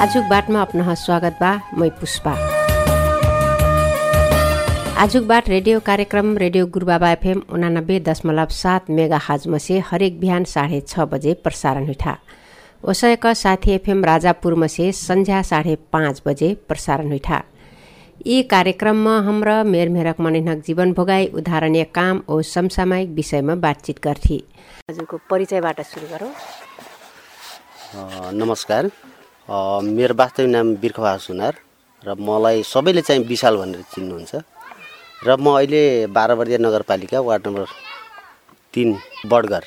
आजुक बाटमा अपना स्वागत बा मै पुष्पा। आजुक बाट रेडियो कार्यक्रम रेडियो गुरुबाबा एफएम उनानब्बे दशमलव सात मेगा हाजम से हरेक बिहान साढे छ बजे प्रसारण हुइठा ओसयक साथी एफएम राजापुरमा से संध्या साढे पाँच बजे प्रसारण हुइठा यी कार्यक्रममा हाम्रा मेरमेरक मनिनक जीवन भोगाई उदाहरणीय काम ओ समसामयिक विषयमा बातचित गर्थे। हजुरको परिचयबाट सुरु गरौँ। नमस्कार। मेरो वास्तविक नाम बिर्खबहादुर सुनार र मलाई सबैले चाहिँ विशाल भनेर चिन्नुहुन्छ र म अहिले बाह्रवर्दिया नगरपालिका वार्ड नम्बर तिन बडगर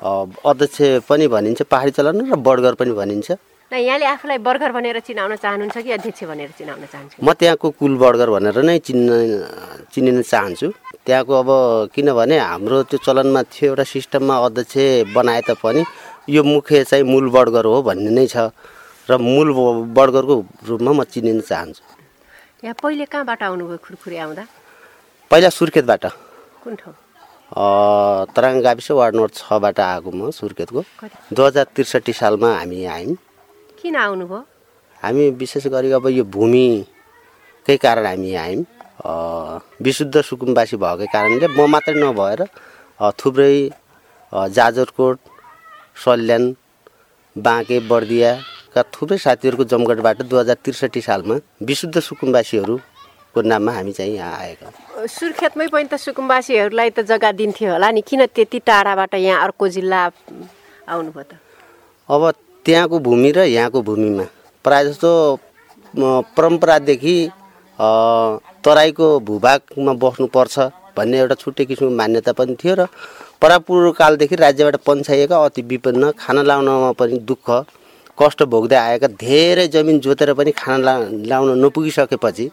अध्यक्ष पनि भनिन्छ पहाडी चलाउनु र बडगर पनि भनिन्छ। यहाँले आफूलाई बर्गर भनेर चिनाउन चाहनुहुन्छ कि अध्यक्ष भनेर चिनाउन चाहनुहुन्छ म त्यहाँको कुल बडगर भनेर नै चिन्न चिनिन चाहन्छु। त्यहाँको अब किनभने हाम्रो त्यो चलनमा थियो एउटा सिस्टममा अध्यक्ष बनाए तापनि यो मुख्य चाहिँ मूल बडगर हो भन्ने नै छ। र मूल ब- बडगरको रूपमा म चिनिन चाहन्छु। यहाँ पहिले कहाँबाट आउनुभयो खुरखुरी आउँदा? पहिला सुर्खेतबाट। कुन ठाउँ? तराङ गाविस वार्ड नम्बर छबाट आएको म सुर्खेतको। दुई हजार त्रिसठी सालमा हामी आयौँ। किन आउनुभयो? हामी विशेष गरी अब यो भूमिकै कारण हामी आयौँ। विशुद्ध सुकुम्बासी भएकै कारणले म मात्रै नभएर थुप्रै जाजरकोट सल्यान बाँके बर्दियाका थुप्रै साथीहरूको जमघटबाट दुई हजार त्रिसठी सालमा विशुद्ध सुकुम्बासीहरूको नाममा हामी चाहिँ यहाँ आएका। सुर्खेतमै पनि त सुकुम्बासीहरूलाई त जग्गा दिन्थ्यो होला नि किन त्यति टाढाबाट यहाँ अर्को जिल्ला आउनुभयो त अब त्यहाँको भूमि र यहाँको भूमिमा प्रायः जस्तो परम्परादेखि तराईको भूभागमा बस्नुपर्छ भन्ने एउटा छुट्टै किसिमको मान्यता पनि थियो र परापूर्व कालदेखि राज्यबाट पन्छाइएका अति विपन्न खाना लाउनमा पनि दुःख कष्ट भोग्दै आएका धेरै जमिन जोतेर पनि खाना ला लाउन नपुगिसकेपछि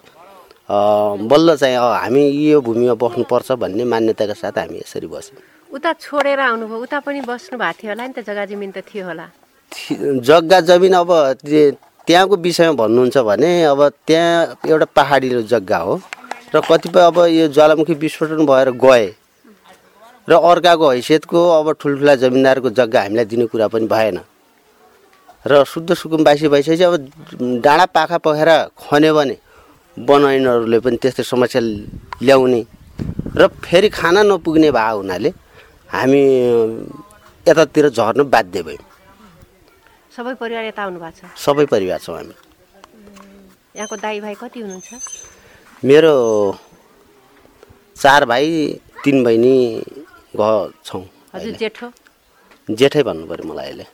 बल्ल चाहिँ हामी यो भूमिमा बस्नुपर्छ भन्ने मान्यताका साथ हामी यसरी बस्यौँ। उता छोडेर आउनुभयो। उता पनि बस्नु भएको थियो होला नि त जग्गा जमिन त थियो होला। जग्गा जमिन अब त्य- त्यहाँको विषयमा भन्नुहुन्छ भने अब त्यहाँ एउटा पहाडी जग्गा हो र कतिपय अब यो ज्वालामुखी विस्फोटन भएर गए र अर्काको हैसियतको अब ठुल्ठुला जमिनदारको जग्गा हामीलाई दिने कुरा पनि भएन। र शुद्ध सुकुम्बासी भइसकेपछि अब डाँडा पाखा पखेर खन्यो भने बनाइनहरूले पनि त्यस्तै समस्या ल्याउने र फेरि खाना नपुग्ने भए हुनाले हामी यतातिर झर्न बाध्य भयौँ। सबै परिवार यता आउनु भएको छ? सबै परिवार छौँ हामी। यहाँको दाई भाइ कति हुनुहुन्छ? मेरो चार भाइ तिन बहिनी घर छौँ। हजुर जेठो? जेठै भन्नु पऱ्यो मलाई अहिले।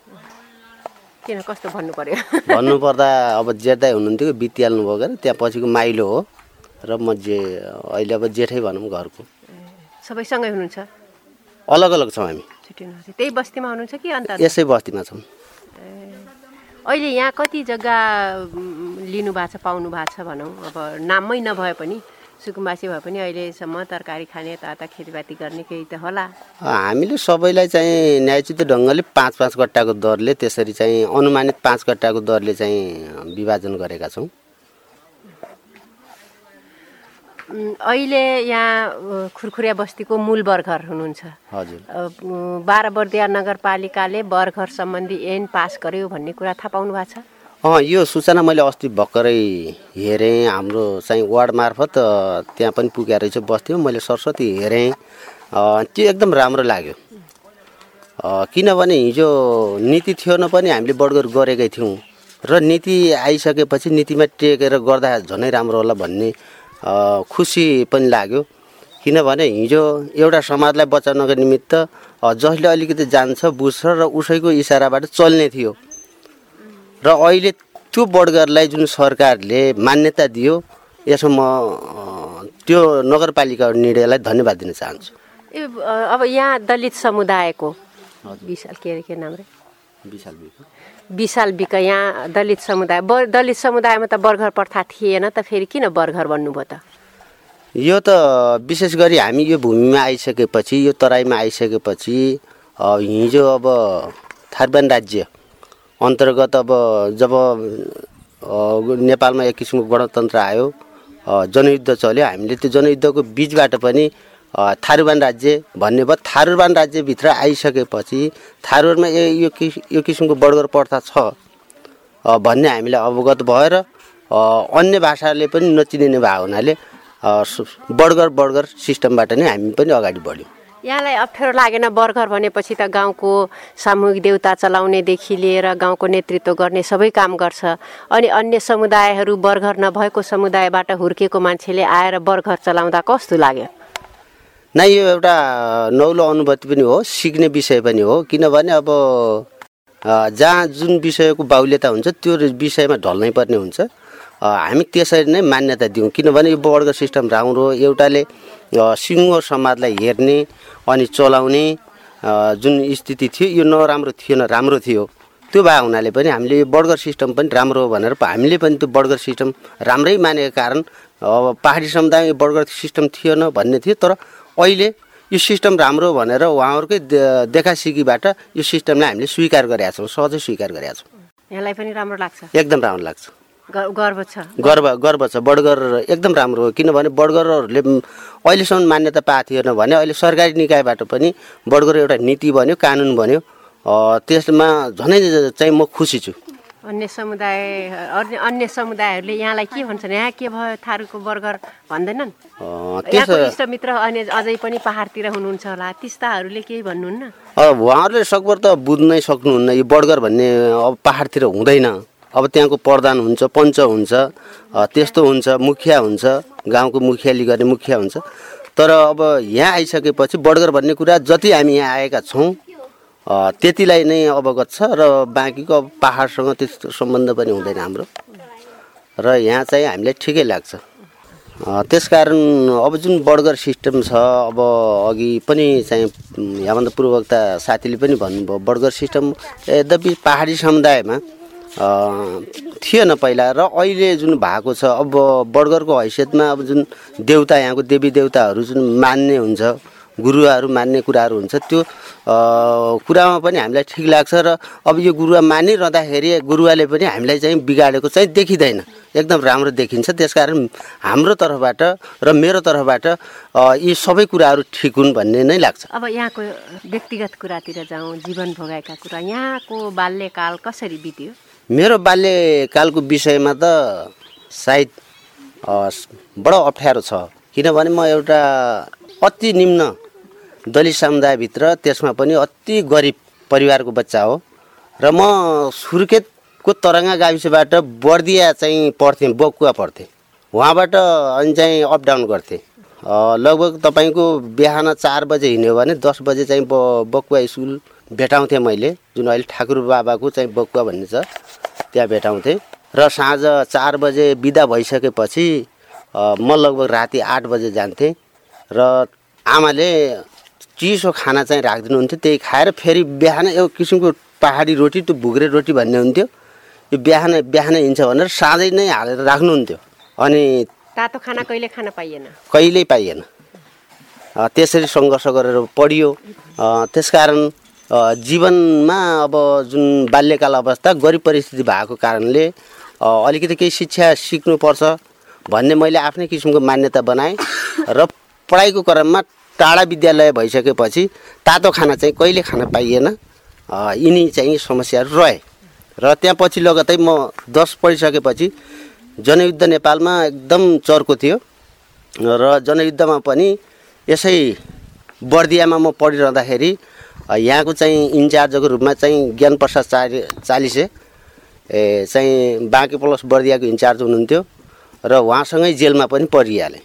किन कस्तो भन्नु पर्यो? भन्नुपर्दा अब जेठै हुनुहुन्थ्यो बितिहाल्नु भयो क्या त्यहाँ पछिको माइलो हो। र म जे अहिले अब जेठै भनौँ घरको। सबै सँगै हुनुहुन्छ? अलग अलग छौँ हामी। त्यही बस्तीमा हुनुहुन्छ कि अन्त? यसै बस्तीमा छौँ। अहिले यहाँ कति जग्गा लिनु भएको छ पाउनु भएको छ भनौँ। अब नाममै नभए पनि सुकुम्बासी भए पनि अहिलेसम्म तरकारी खाने यताउता खेतीपाती गर्ने केही त होला। हामीले सबैलाई चाहिँ न्यायचित ढङ्गले पाँच पाँच कट्टाको दरले त्यसरी चाहिँ अनुमानित पाँच कट्टाको दरले चाहिँ विभाजन गरेका छौँ। अहिले यहाँ खुरखुरिया बस्तीको मूल बर्घर हुनुहुन्छ। हजुर। बाह्र बर्दिया नगरपालिकाले बर्घर सम्बन्धी ऐन पास गर्यो भन्ने कुरा थाहा पाउनु भएको छ। अँ यो सूचना मैले अस्ति भर्खरै हेरेँ। हाम्रो चाहिँ वार्ड मार्फत त्यहाँ पनि पुगेको रहेछ बस्तीमा मैले सरस्वती हेरेँ। त्यो एकदम राम्रो लाग्यो। किनभने हिजो नीति थियो न पनि हामीले बडगर गरेकै थियौँ। र नीति आइसकेपछि नीतिमा टेकेर गर्दा झनै राम्रो होला भन्ने खुसी पनि लाग्यो। किनभने हिजो एउटा समाजलाई बचाउनको निमित्त जसले अलिकति जान्छ बुझ्छ र उसैको इसाराबाट चल्ने थियो। र अहिले त्यो बडगरलाई जुन सरकारले मान्यता दियो यसमा म त्यो नगरपालिका निर्णयलाई धन्यवाद दिन चाहन्छु। ए अब यहाँ दलित समुदायको विशाल के अरे के नाम रे? विशाल विशाल विक यहाँ दलित समुदाय बर दलित समुदायमा त बर्घर प्रथा थिएन त फेरि किन बर्घर भन्नुभयो त? यो त विशेष गरी हामी यो भूमिमा आइसकेपछि यो तराईमा आइसकेपछि हिजो अब थारबान राज्य अन्तर्गत अब जब नेपालमा एक किसिमको गणतन्त्र आयो जनयुद्ध चल्यो हामीले त्यो जनयुद्धको बिचबाट पनि अ, थारुबान राज्य भन्ने भयो। थारुबान राज्यभित्र आइसकेपछि थारुबानमा ए यो किस यो किसिमको बडगर प्रथा छ भन्ने हामीलाई अवगत भएर अन्य भाषाले पनि नचिनिने भएको हुनाले बर्गर बर्गर सिस्टमबाट नै हामी पनि अगाडि बढ्यौँ। यहाँलाई अप्ठ्यारो लागेन बर्गर भनेपछि त गाउँको सामूहिक देउता चलाउनेदेखि लिएर गाउँको नेतृत्व गर्ने सबै काम गर्छ। अनि अन्य समुदायहरू बर्गर नभएको समुदायबाट हुर्केको मान्छेले आएर बर्गर चलाउँदा कस्तो लाग्यो? न यो एउटा नौलो अनुभूति पनि हो सिक्ने विषय पनि हो। किनभने अब जहाँ जुन विषयको बाहुल्यता हुन्छ त्यो विषयमा ढल्नै पर्ने हुन्छ। हामी त्यसरी नै मान्यता दिउँ। किनभने यो वर्ग सिस्टम राम्रो एउटाले सिङ्गो समाजलाई हेर्ने अनि चलाउने जुन स्थिति थियो यो नराम्रो थिएन राम्रो थियो त्यो भए हुनाले पनि हामीले यो बर्गर सिस्टम पनि राम्रो हो भनेर हामीले पनि त्यो बर्गर सिस्टम राम्रै मानेको कारण अब पाहाडी समुदायमा यो बर्गर सिस्टम थिएन भन्ने थियो तर अहिले यो सिस्टम राम्रो भनेर उहाँहरूकै देखासिकीबाट यो सिस्टमलाई हामीले स्वीकार गरेका छौँ सहजै स्वीकार गरेका छौँ। यहाँलाई पनि राम्रो लाग्छ। एकदम राम्रो लाग्छ। गर्व छ। गर्व गर्व छ। बर्गर एकदम राम्रो हो। किनभने बर्गरहरूले म- अहिलेसम्म मान्यता पाएको थिएन भने अहिले सरकारी निकायबाट पनि बर्गर एउटा नीति बन्यो कानुन बन्यो। त्यसमा झनै चाहिँ म खुसी छु। अन्य समुदाय अन्य अन्य समुदायहरूले यहाँलाई के भन्छन्? यहाँ के भयो थारूको बर्गर भन्दैनन्? इष्टमित्र अनि अझै पनि पहाडतिर हुनुहुन्छ होला। तिस्ताहरूले केही भन्नुहुन्न? उहाँहरूले सकभर त बुझ्नै सक्नुहुन्न। यो बर्गर भन्ने अब पाहाडतिर हुँदैन। अब त्यहाँको प्रधान हुन्छ पञ्च हुन्छ त्यस्तो हुन्छ मुखिया हुन्छ गाउँको मुखियाली गर्ने मुखिया हुन्छ। तर अब यहाँ आइसकेपछि बर्गर भन्ने कुरा जति हामी यहाँ आएका छौँ त्यतिलाई नै अवगत छ र बाँकीको अब पाहाडसँग त्यस्तो सम्बन्ध पनि हुँदैन हाम्रो। र यहाँ चाहिँ हामीलाई ठिकै लाग्छ। त्यसकारण अब जुन बर्गर सिस्टम छ अब अघि पनि चाहिँ यहाँभन्दा पूर्ववक्ता साथीले पनि भन्नुभयो बर्गर सिस्टम यद्यपि पाहाडी समुदायमा थिएन पहिला र अहिले जुन भएको छ अब बर्गरको हैसियतमा अब जुन देउता यहाँको देवी देवताहरू जुन मान्ने हुन्छ गुरुवाहरू मान्ने कुराहरू हुन्छ त्यो कुरामा पनि हामीलाई ठिक लाग्छ र अब यो गुरुवा मानिरहँदाखेरि गुरुवाले पनि हामीलाई चाहिँ बिगाडेको चाहिँ देखिँदैन। एकदम राम्रो देखिन्छ। त्यसकारण हाम्रो तर्फबाट र मेरो तर्फबाट यी सबै कुराहरू ठिक हुन् भन्ने नै लाग्छ। अब यहाँको व्यक्तिगत कुरातिर जाउँ जीवन भोगाएका कुरा यहाँको बाल्यकाल कसरी बित्यो? मेरो बाल्यकालको विषयमा त सायद बडो अप्ठ्यारो छ। किनभने म एउटा अति निम्न दलित समुदायभित्र त्यसमा पनि अति गरिब परिवारको बच्चा हो। र म सुर्खेतको तरङ्गा गाविसबाट बर्दिया चाहिँ पढ्थेँ बकुवा पढ्थेँ। वहाँबाट अनि चाहिँ अप डाउन गर्थेँ। लगभग तपाईँको बिहान चार बजे हिँड्यो भने दस बजे चाहिँ ब बकुवा स्कुल भेटाउँथेँ मैले जुन अहिले ठाकुर बाबाको चाहिँ बकुवा भन्ने छ त्यहाँ भेटाउँथेँ। र साँझ चार बजे बिदा भइसकेपछि म लगभग राति आठ बजे जान्थेँ। र आमाले चिसो खाना चाहिँ राखिदिनुहुन्थ्यो त्यही खाएर फेरि बिहान एउटा किसिमको पहाडी रोटी त्यो भुग्रे रोटी भन्ने हुन्थ्यो। यो बिहान बिहान हिँड्छ भनेर साँझै नै हालेर राख्नुहुन्थ्यो। अनि तातो खाना कहिले खान पाइएन? कहिल्यै पाइएन। त्यसरी सङ्घर्ष गरेर पढियो। त्यसकारण जीवनमा अब जुन बाल्यकाल अवस्था गरिब परिस्थिति भएको कारणले अलिकति केही शिक्षा सिक्नुपर्छ भन्ने मैले आफ्नै किसिमको मान्यता बनाएँ र पढाइको क्रममा टाढा विद्यालय भइसकेपछि तातो खाना चाहिँ कहिले खान पाइएन। यिनी चाहिँ समस्याहरू रहे। र त्यहाँ पछि लगतै म दस पढिसकेपछि जनयुद्ध नेपालमा एकदम चर्को थियो र जनयुद्धमा पनि यसै बर्दियामा म पढिरहँदाखेरि यहाँको चाहिँ इन्चार्जको रूपमा चाहिँ ज्ञान प्रसाद चालि चालिसे ए चाहिँ बाँके प्लस बर्दियाको इन्चार्ज हुनुहुन्थ्यो र उहाँसँगै जेलमा पनि परिहालेँ।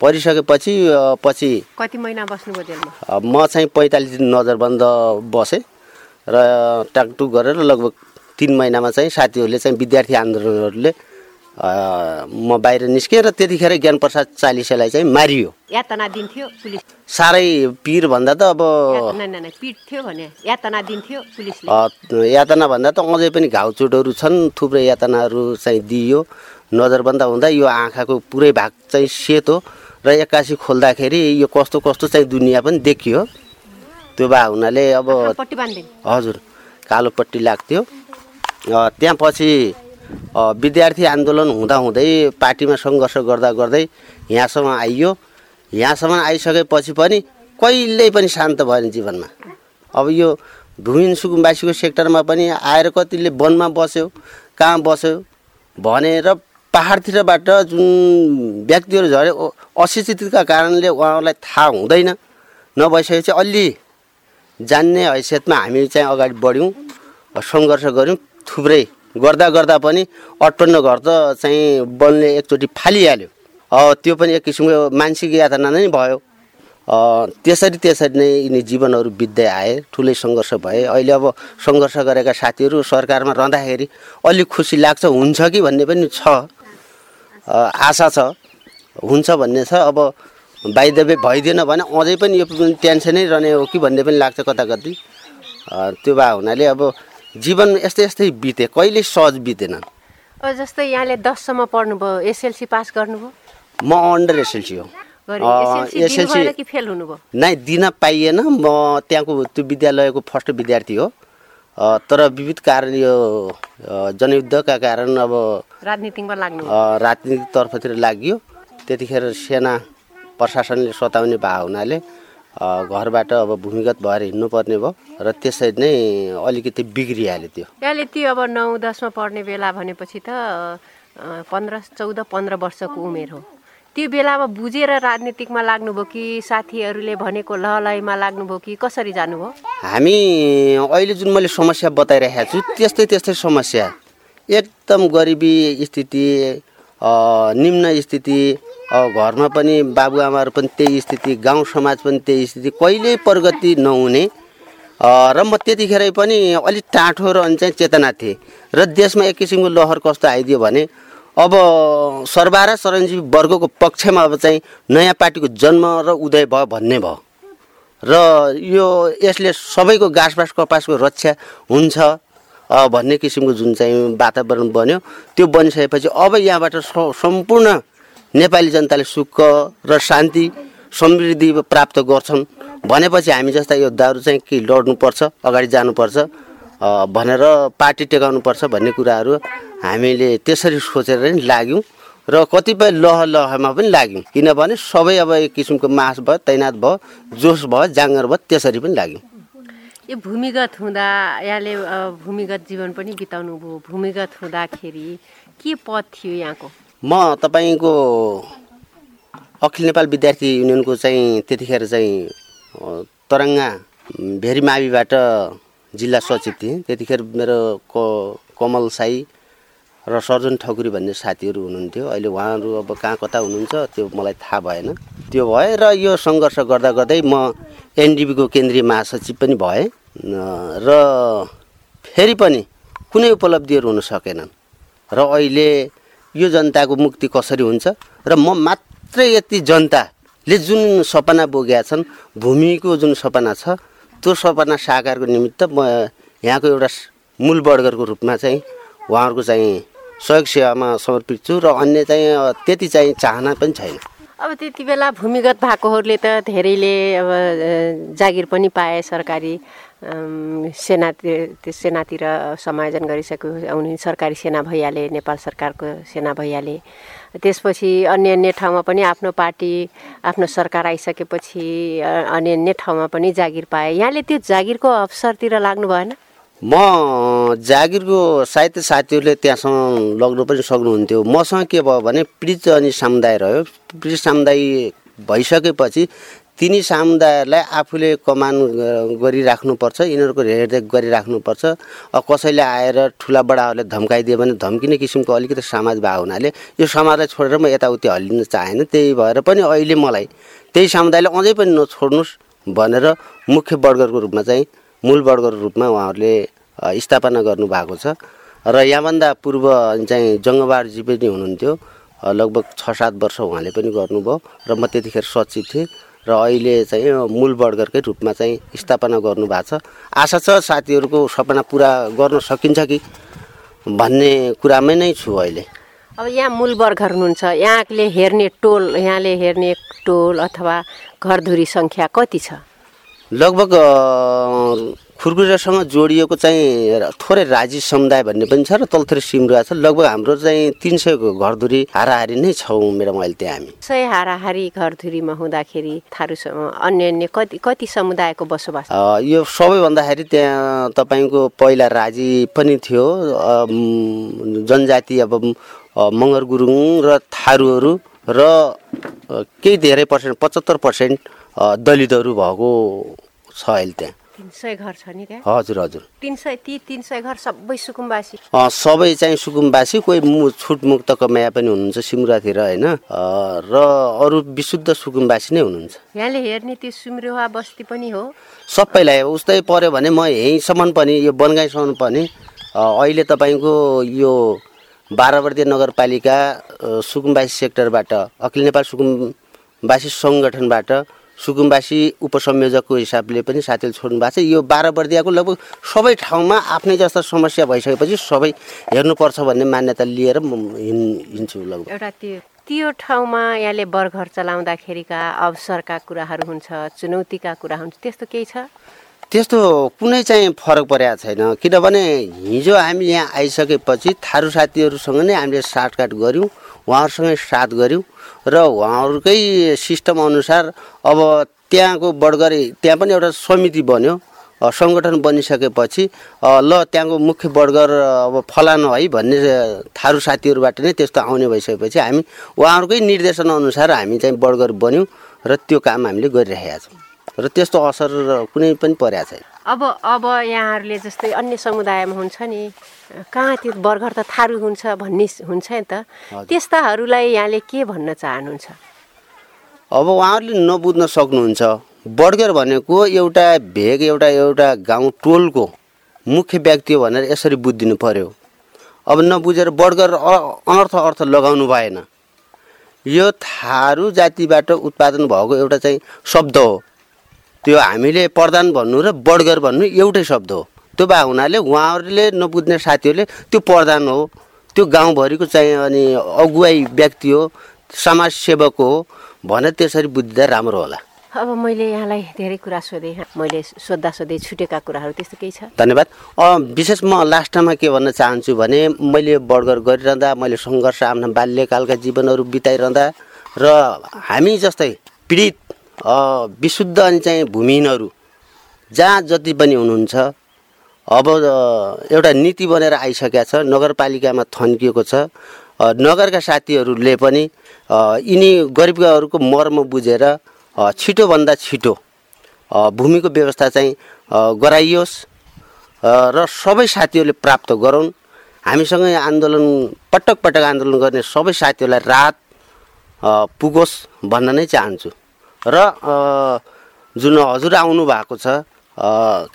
परिसकेपछि पछि कति महिना बस्नुभयो जेलमा? म चाहिँ पैँतालिस दिन नजरबन्द बसेँ र टाकटुक गरेर लगभग तिन महिनामा चाहिँ साथीहरूले चाहिँ विद्यार्थी आन्दोलनहरूले म बाहिर निस्केँ र त्यतिखेर ज्ञान प्रसाद चालिसेलाई चाहिँ मारियो। यातना दिन्थ्यो पुलिस। साह्रै पिर भन्दा त अब पिट्थ्यो भने यातना दिन्थ्यो पुलिसले। अ, यातना भन्दा त अझै पनि घाउचोटहरू छन् थुप्रै यातनाहरू चाहिँ दिइयो। नजरबन्द हुँदा यो आँखाको पुरै भाग चाहिँ सेतो र एक्कासी खोल्दाखेरि यो कस्तो कस्तो चाहिँ दुनियाँ पनि देखियो। त्यो भए हुनाले अब हजुर कालो पट्टी लाग्थ्यो। त्यहाँ पछि विद्यार्थी आन्दोलन हुँदाहुँदै पार्टीमा सङ्घर्ष गर्दा गर्दै यहाँसम्म आइयो। यहाँसम्म आइसकेपछि पनि कहिल्यै पनि शान्त भएन जीवनमा। अब यो भूमिहीन सुकुम्बासीको सेक्टरमा पनि आएर कतिले वनमा बस्यो कहाँ बस्यो भनेर पाहाडतिरबाट जुन व्यक्तिहरू झरे अशिक्षितका कारणले उहाँहरूलाई थाहा हुँदैन। नभइसकेपछि अलि जान्ने हैसियतमा हामी चाहिँ अगाडि बढ्यौँ सङ्घर्ष गऱ्यौँ थुप्रै गर्दा गर्दा पनि अठपन्न घर त चाहिँ बलले एकचोटि फालिहाल्यो। त्यो पनि एक किसिमको मानसिक यातना नै भयो। त्यसरी त्यसरी नै यिनी जीवनहरू बित्दै आए ठुलै सङ्घर्ष भए। अहिले अब सङ्घर्ष गरेका साथीहरू सरकारमा रहँदाखेरि अलिक खुसी लाग्छ हुन्छ कि भन्ने पनि छ। आशा छ हुन्छ भन्ने छ। अब बाइदबे भइदिएन भने अझै पनि यो टेन्सनै रहने हो कि भन्ने पनि लाग्छ कता कति त्यो भए हुनाले अब जीवन यस्तै यस्तै बिते कहिले सहज बितेन? जस्तै यहाँले दससम्म पढ्नुभयो एसएलसी पास गर्नुभयो? म अन्डर एसएलसी हो। एसएलसी फेल हुनुभयो? नै दिन पाइएन। म त्यहाँको त्यो विद्यालयको फर्स्ट विद्यार्थी हो। तर विविध कारण यो जनयुद्धका कारण अब राजनीतिमा लाग्नु अ, राजनीतिक तर्फतिर लाग्यो। त्यतिखेर सेना प्रशासनले सताउने भए हुनाले घरबाट अब भूमिगत भएर हिँड्नुपर्ने भयो र त्यसरी नै अलिकति बिग्रिहाल्यो त्यो। यहाँले त्यो अब नौ दसमा पढ्ने बेला भनेपछि त पन्ध्र चौध पन्ध्र वर्षको उमेर हो। त्यो बेलामा बुझेर राजनीतिकमा लाग्नुभयो कि साथीहरूले भनेको लहलैमा लाग्नुभयो कि कसरी जानुभयो? हामी अहिले जुन मैले समस्या बताइरहेको छु त्यस्तै त्यस्तै समस्या। एकदम गरिबी स्थिति निम्न स्थिति अ, घरमा पनि बाबुआमाहरू पनि त्यही स्थिति गाउँ समाज पनि त्यही स्थिति कहिल्यै प्रगति नहुने। र म त्यतिखेरै पनि अलिक टाँठो र अनि चाहिँ चेतना थिएँ। र देशमा एक किसिमको लहर कस्तो आइदियो भने अब सर्वहारा शरणजीवी वर्गको पक्षमा अब चाहिँ नयाँ पार्टीको जन्म र उदय भयो भन्ने भयो। र यो यसले सबैको घाँसबास कपासको रक्षा हुन्छ भन्ने किसिमको जुन चाहिँ वातावरण बन्यो त्यो बनिसकेपछि अब यहाँबाट सम्पूर्ण नेपाली जनताले सुख र शान्ति समृद्धि प्राप्त गर्छन्। भनेपछि हामी जस्ता योद्धाहरू चाहिँ के लड्नुपर्छ अगाडि जानुपर्छ भनेर पार्टी टेकाउनुपर्छ भन्ने कुराहरू हामीले त्यसरी सोचेर नै लाग्यौँ र कतिपय लह लहमा पनि लाग्यौँ। किनभने सबै अब एक किसिमको मास भयो तैनात भयो जोस भयो जाँगर भयो त्यसरी पनि लाग्यौँ। यो भूमिगत हुँदा यहाँले भूमिगत जीवन पनि बिताउनु भयो भूमिगत हुँदाखेरि के पद थियो यहाँको? म तपाईँको अखिल नेपाल विद्यार्थी युनियनको चाहिँ त्यतिखेर चाहिँ तरङ्गा भेरी माविबाट जिल्ला सचिव थिएँ। त्यतिखेर मेरो क कमल साई र सर्जन ठकुरी भन्ने साथीहरू हुनुहुन्थ्यो। अहिले उहाँहरू अब कहाँ कता हुनुहुन्छ त्यो मलाई थाहा भएन। त्यो भए र यो सङ्घर्ष गर्दा गर्दै म एनडिबीको केन्द्रीय महासचिव पनि भएँ। र फेरि पनि कुनै उपलब्धिहरू हुन सकेनन्। र अहिले यो जनताको मुक्ति कसरी हुन्छ? र म मात्रै यति जनताले जुन सपना बोकेका छन् भूमिको जुन सपना छ त्यो सपना साकारको निमित्त म यहाँको एउटा मूल वर्गरको रूपमा चाहिँ उहाँहरूको चाहिँ सहयोग सेवामा समर्पित छु र अन्य चाहिँ त्यति चाहिँ चाहना पनि छैन। अब त्यति बेला भूमिगत भएकोहरूले त धेरैले अब जागिर पनि पाए सरकारी। सेनातिर सेनातिर समायोजन गरिसक्यो उनी सरकारी सेना भइहाले नेपाल सरकारको सेना भइहाले त्यसपछि अन्य अन्य ठाउँमा पनि आफ्नो पार्टी आफ्नो सरकार आइसकेपछि अन्य अन्य ठाउँमा पनि जागिर पाए। यहाँले त्यो जागिरको अवसरतिर लाग्नु भएन? म जागिरको साहित्य साथीहरूले त्यहाँसम्म लग्न पनि सक्नुहुन्थ्यो। मसँग के भयो भने पीडित अनि समुदाय रह्यो। पीडित समुदाय भइसकेपछि तिनी समुदायहरूलाई आफूले कमान गरिराख्नुपर्छ यिनीहरूको हेरदेख गरिराख्नुपर्छ। कसैले आएर ठुला बडाहरूले धम्काइदियो भने धम्किने किसिमको अलिकति समाज भएको हुनाले यो समाजलाई छोडेर म यताउति हल्लिन चाहेन। त्यही भएर पनि अहिले मलाई त्यही समुदायले अझै पनि नछोड्नुहोस् भनेर मुख्य वर्गको रूपमा चाहिँ मूल वर्गको रूपमा उहाँहरूले स्थापना गर्नुभएको छ। र यहाँभन्दा पूर्व चाहिँ जङ्गबहादुरजी पनि हुनुहुन्थ्यो। लगभग छ सात वर्ष उहाँले पनि गर्नुभयो र म त्यतिखेर सचिव थिएँ। र अहिले चाहिँ मूल वर्गरकै रूपमा चाहिँ स्थापना गर्नुभएको छ। आशा छ साथीहरूको सपना पुरा गर्न सकिन्छ कि? भन्ने कुरामै नै छु अहिले। अब यहाँ मूल वर्गहरू हुनुहुन्छ। यहाँले हेर्ने टोल यहाँले हेर्ने टोल अथवा घरधुरी सङ्ख्या कति छ? लगभग खुरखुरासँग जोडिएको चाहिँ थोरै राजी समुदाय भन्ने पनि छ र तलथरी सिमरुवा छ लगभग हाम्रो चाहिँ तिन सयको घरधुरी हाराहारी नै छौँ म्याडम अहिले त्यहाँ हामी। सय हाराहारी घरधुरीमा हुँदाखेरि थारू अन्य अन्य कति कति समुदायको बसोबास? यो सबैभन्दाखेरि त्यहाँ तपाईँको पहिला राजी पनि थियो। जनजाति अब मगर गुरुङ र थारूहरू र केही धेरै पर्सेन्ट पचहत्तर पर्सेन्ट दलितहरू भएको छ अहिले त्यहाँ। तिन सय घर छ नि त्यहाँ हजुर हजुर। तिन सय ती तिन सय घर सबै सुकुम्बासी सबै चाहिँ सुकुम्बासी कोही मु छुटमुक्तको माया पनि हुनुहुन्छ सिमरातिर होइन? र अरू विशुद्ध सुकुम्बासी नै हुनुहुन्छ। यहाँले हेर्ने त्यो सुम्रेवा बस्ती पनि हो। सबैलाई उस्तै पऱ्यो भने म यहीँसम्म पनि यो बनगाईसम्म पनि अहिले तपाईँको यो बाह्रवर्तीय नगरपालिका सुकुम्बासी सेक्टरबाट अखिल नेपाल सुकुम्बासी सङ्गठनबाट सुकुम्बासी उपसंयोजकको हिसाबले पनि साथीले छोड्नु भएको छ। यो बाह्रवर्दियाको लगभग सबै ठाउँमा आफ्नै जस्ता समस्या भइसकेपछि सबै हेर्नुपर्छ भन्ने मान्यता लिएर म हिँड हिँड्छु लगभग। एउटा त्यो त्यो ठाउँमा यहाँले बरघर चलाउँदाखेरिका अवसरका कुराहरू हुन्छ चुनौतीका कुरा हुन्छ त्यस्तो केही छ? त्यस्तो कुनै चाहिँ फरक परेको छैन किनभने हिजो हामी यहाँ आइसकेपछि थारू साथीहरूसँग नै हामीले साटकाट गऱ्यौँ। उहाँहरूसँगै साथ गऱ्यौँ र उहाँहरूकै सिस्टम अनुसार अब त्यहाँको बडगरे त्यहाँ पनि एउटा समिति बन्यो सङ्गठन बनिसकेपछि ल त्यहाँको मुख्य बडगर अब फलानु है भन्ने थारू साथीहरूबाट नै त्यस्तो आउने भइसकेपछि हामी उहाँहरूकै निर्देशन अनुसार हामी चाहिँ बडगर बन्यौँ र त्यो काम हामीले गरिरहेका छौँ। र त्यस्तो असर कुनै पनि परेको छैन। अब अब यहाँहरूले जस्तै अन्य समुदायमा हुन्छ नि कहाँ त्यो बर्गर त थारू हुन्छ भन्ने हुन्छ नि त। त्यस्ताहरूलाई यहाँले के भन्न चाहनुहुन्छ? अब उहाँहरूले नबुझ्न सक्नुहुन्छ। बडगर भनेको एउटा भेग एउटा एउटा गाउँ टोलको मुख्य व्यक्ति हो भनेर यसरी बुझिदिनु पर्यो। अब नबुझेर बडगर अ- अनर्थ अर्थ लगाउनु भएन। यो थारू जातिबाट उत्पादन भएको एउटा चाहिँ शब्द हो। त्यो हामीले प्रधान भन्नु र बडगर भन्नु एउटै शब्द हो। त्यो भए हुनाले उहाँहरूले नबुझ्ने साथीहरूले त्यो प्रधान हो। त्यो गाउँभरिको चाहिँ अनि अगुवाई व्यक्ति हो समाजसेवक हो भनेर त्यसरी बुझ्दा राम्रो होला। अब मैले यहाँलाई धेरै कुरा सोधेँ मैले सोद्धा सोधे छुटेका कुराहरू त्यस्तो केही छ? धन्यवाद। विशेष म लास्टमा के भन्न चाहन्छु भने मैले बडगर गरिरहँदा मैले सङ्घर्ष आफ्ना बाल्यकालका जीवनहरू बिताइरहँदा र हामी जस्तै पीडित विशुद्ध अनि चाहिँ भूमिहीनहरू। जहाँ जति पनि हुनुहुन्छ अब एउटा नीति बनेर आइसकेका छ नगरपालिकामा थन्किएको छ नगरका साथीहरूले पनि यिनी गरिबहरूको मर्म बुझेर छिटोभन्दा छिटो भूमिको व्यवस्था चाहिँ गराइयोस् र सबै साथीहरूले प्राप्त गरौँ। हामीसँगै आन्दोलन पटक पटक आन्दोलन गर्ने सबै साथीहरूलाई राहत पुगोस् भन्न नै चाहन्छु। र जुन हजुर आउनु भएको छ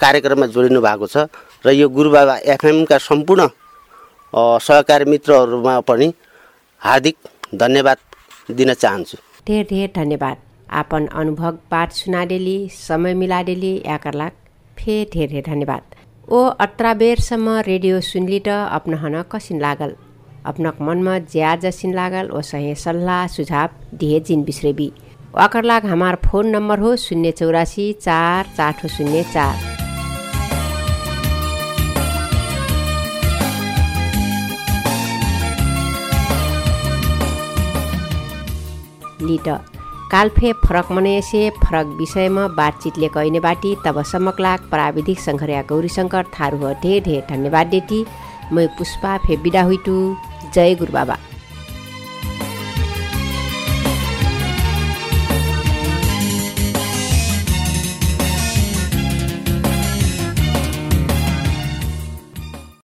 कार्यक्रममा जोडिनु भएको छ र यो गुरुबाबा एफएमका सम्पूर्ण सहकारी मित्रहरूमा पनि हार्दिक धन्यवाद दिन चाहन्छु। ढेर ढेर धन्यवाद। आपन अनुभव बात सुनाडेली समय मिलाडेली याकर फेर ढेर ढेर धन्यवाद। ओ अत्रा बेरसम्म रेडियो सुनली त अपनहन कसिन लागल? अपनक मनमा ज्या जसिन लागल ओ सहे सल्लाह सुझाव दिए जिन बिस्रेबी। वाकर लाग हमार फोन नम्बर हो शून्य चौरासी चार चार शून्य चार। लिट कालफे फरक मनेसे फरक विषयमा बातचितले कहने बाटी तब समकलाक प्राविधिक सङ्घर्या गौरीशङ्कर थारू ढेर ढेर धन्यवाद डेटी। मै पुष्पा फे बिदा हुइटु। जय गुरुबाबा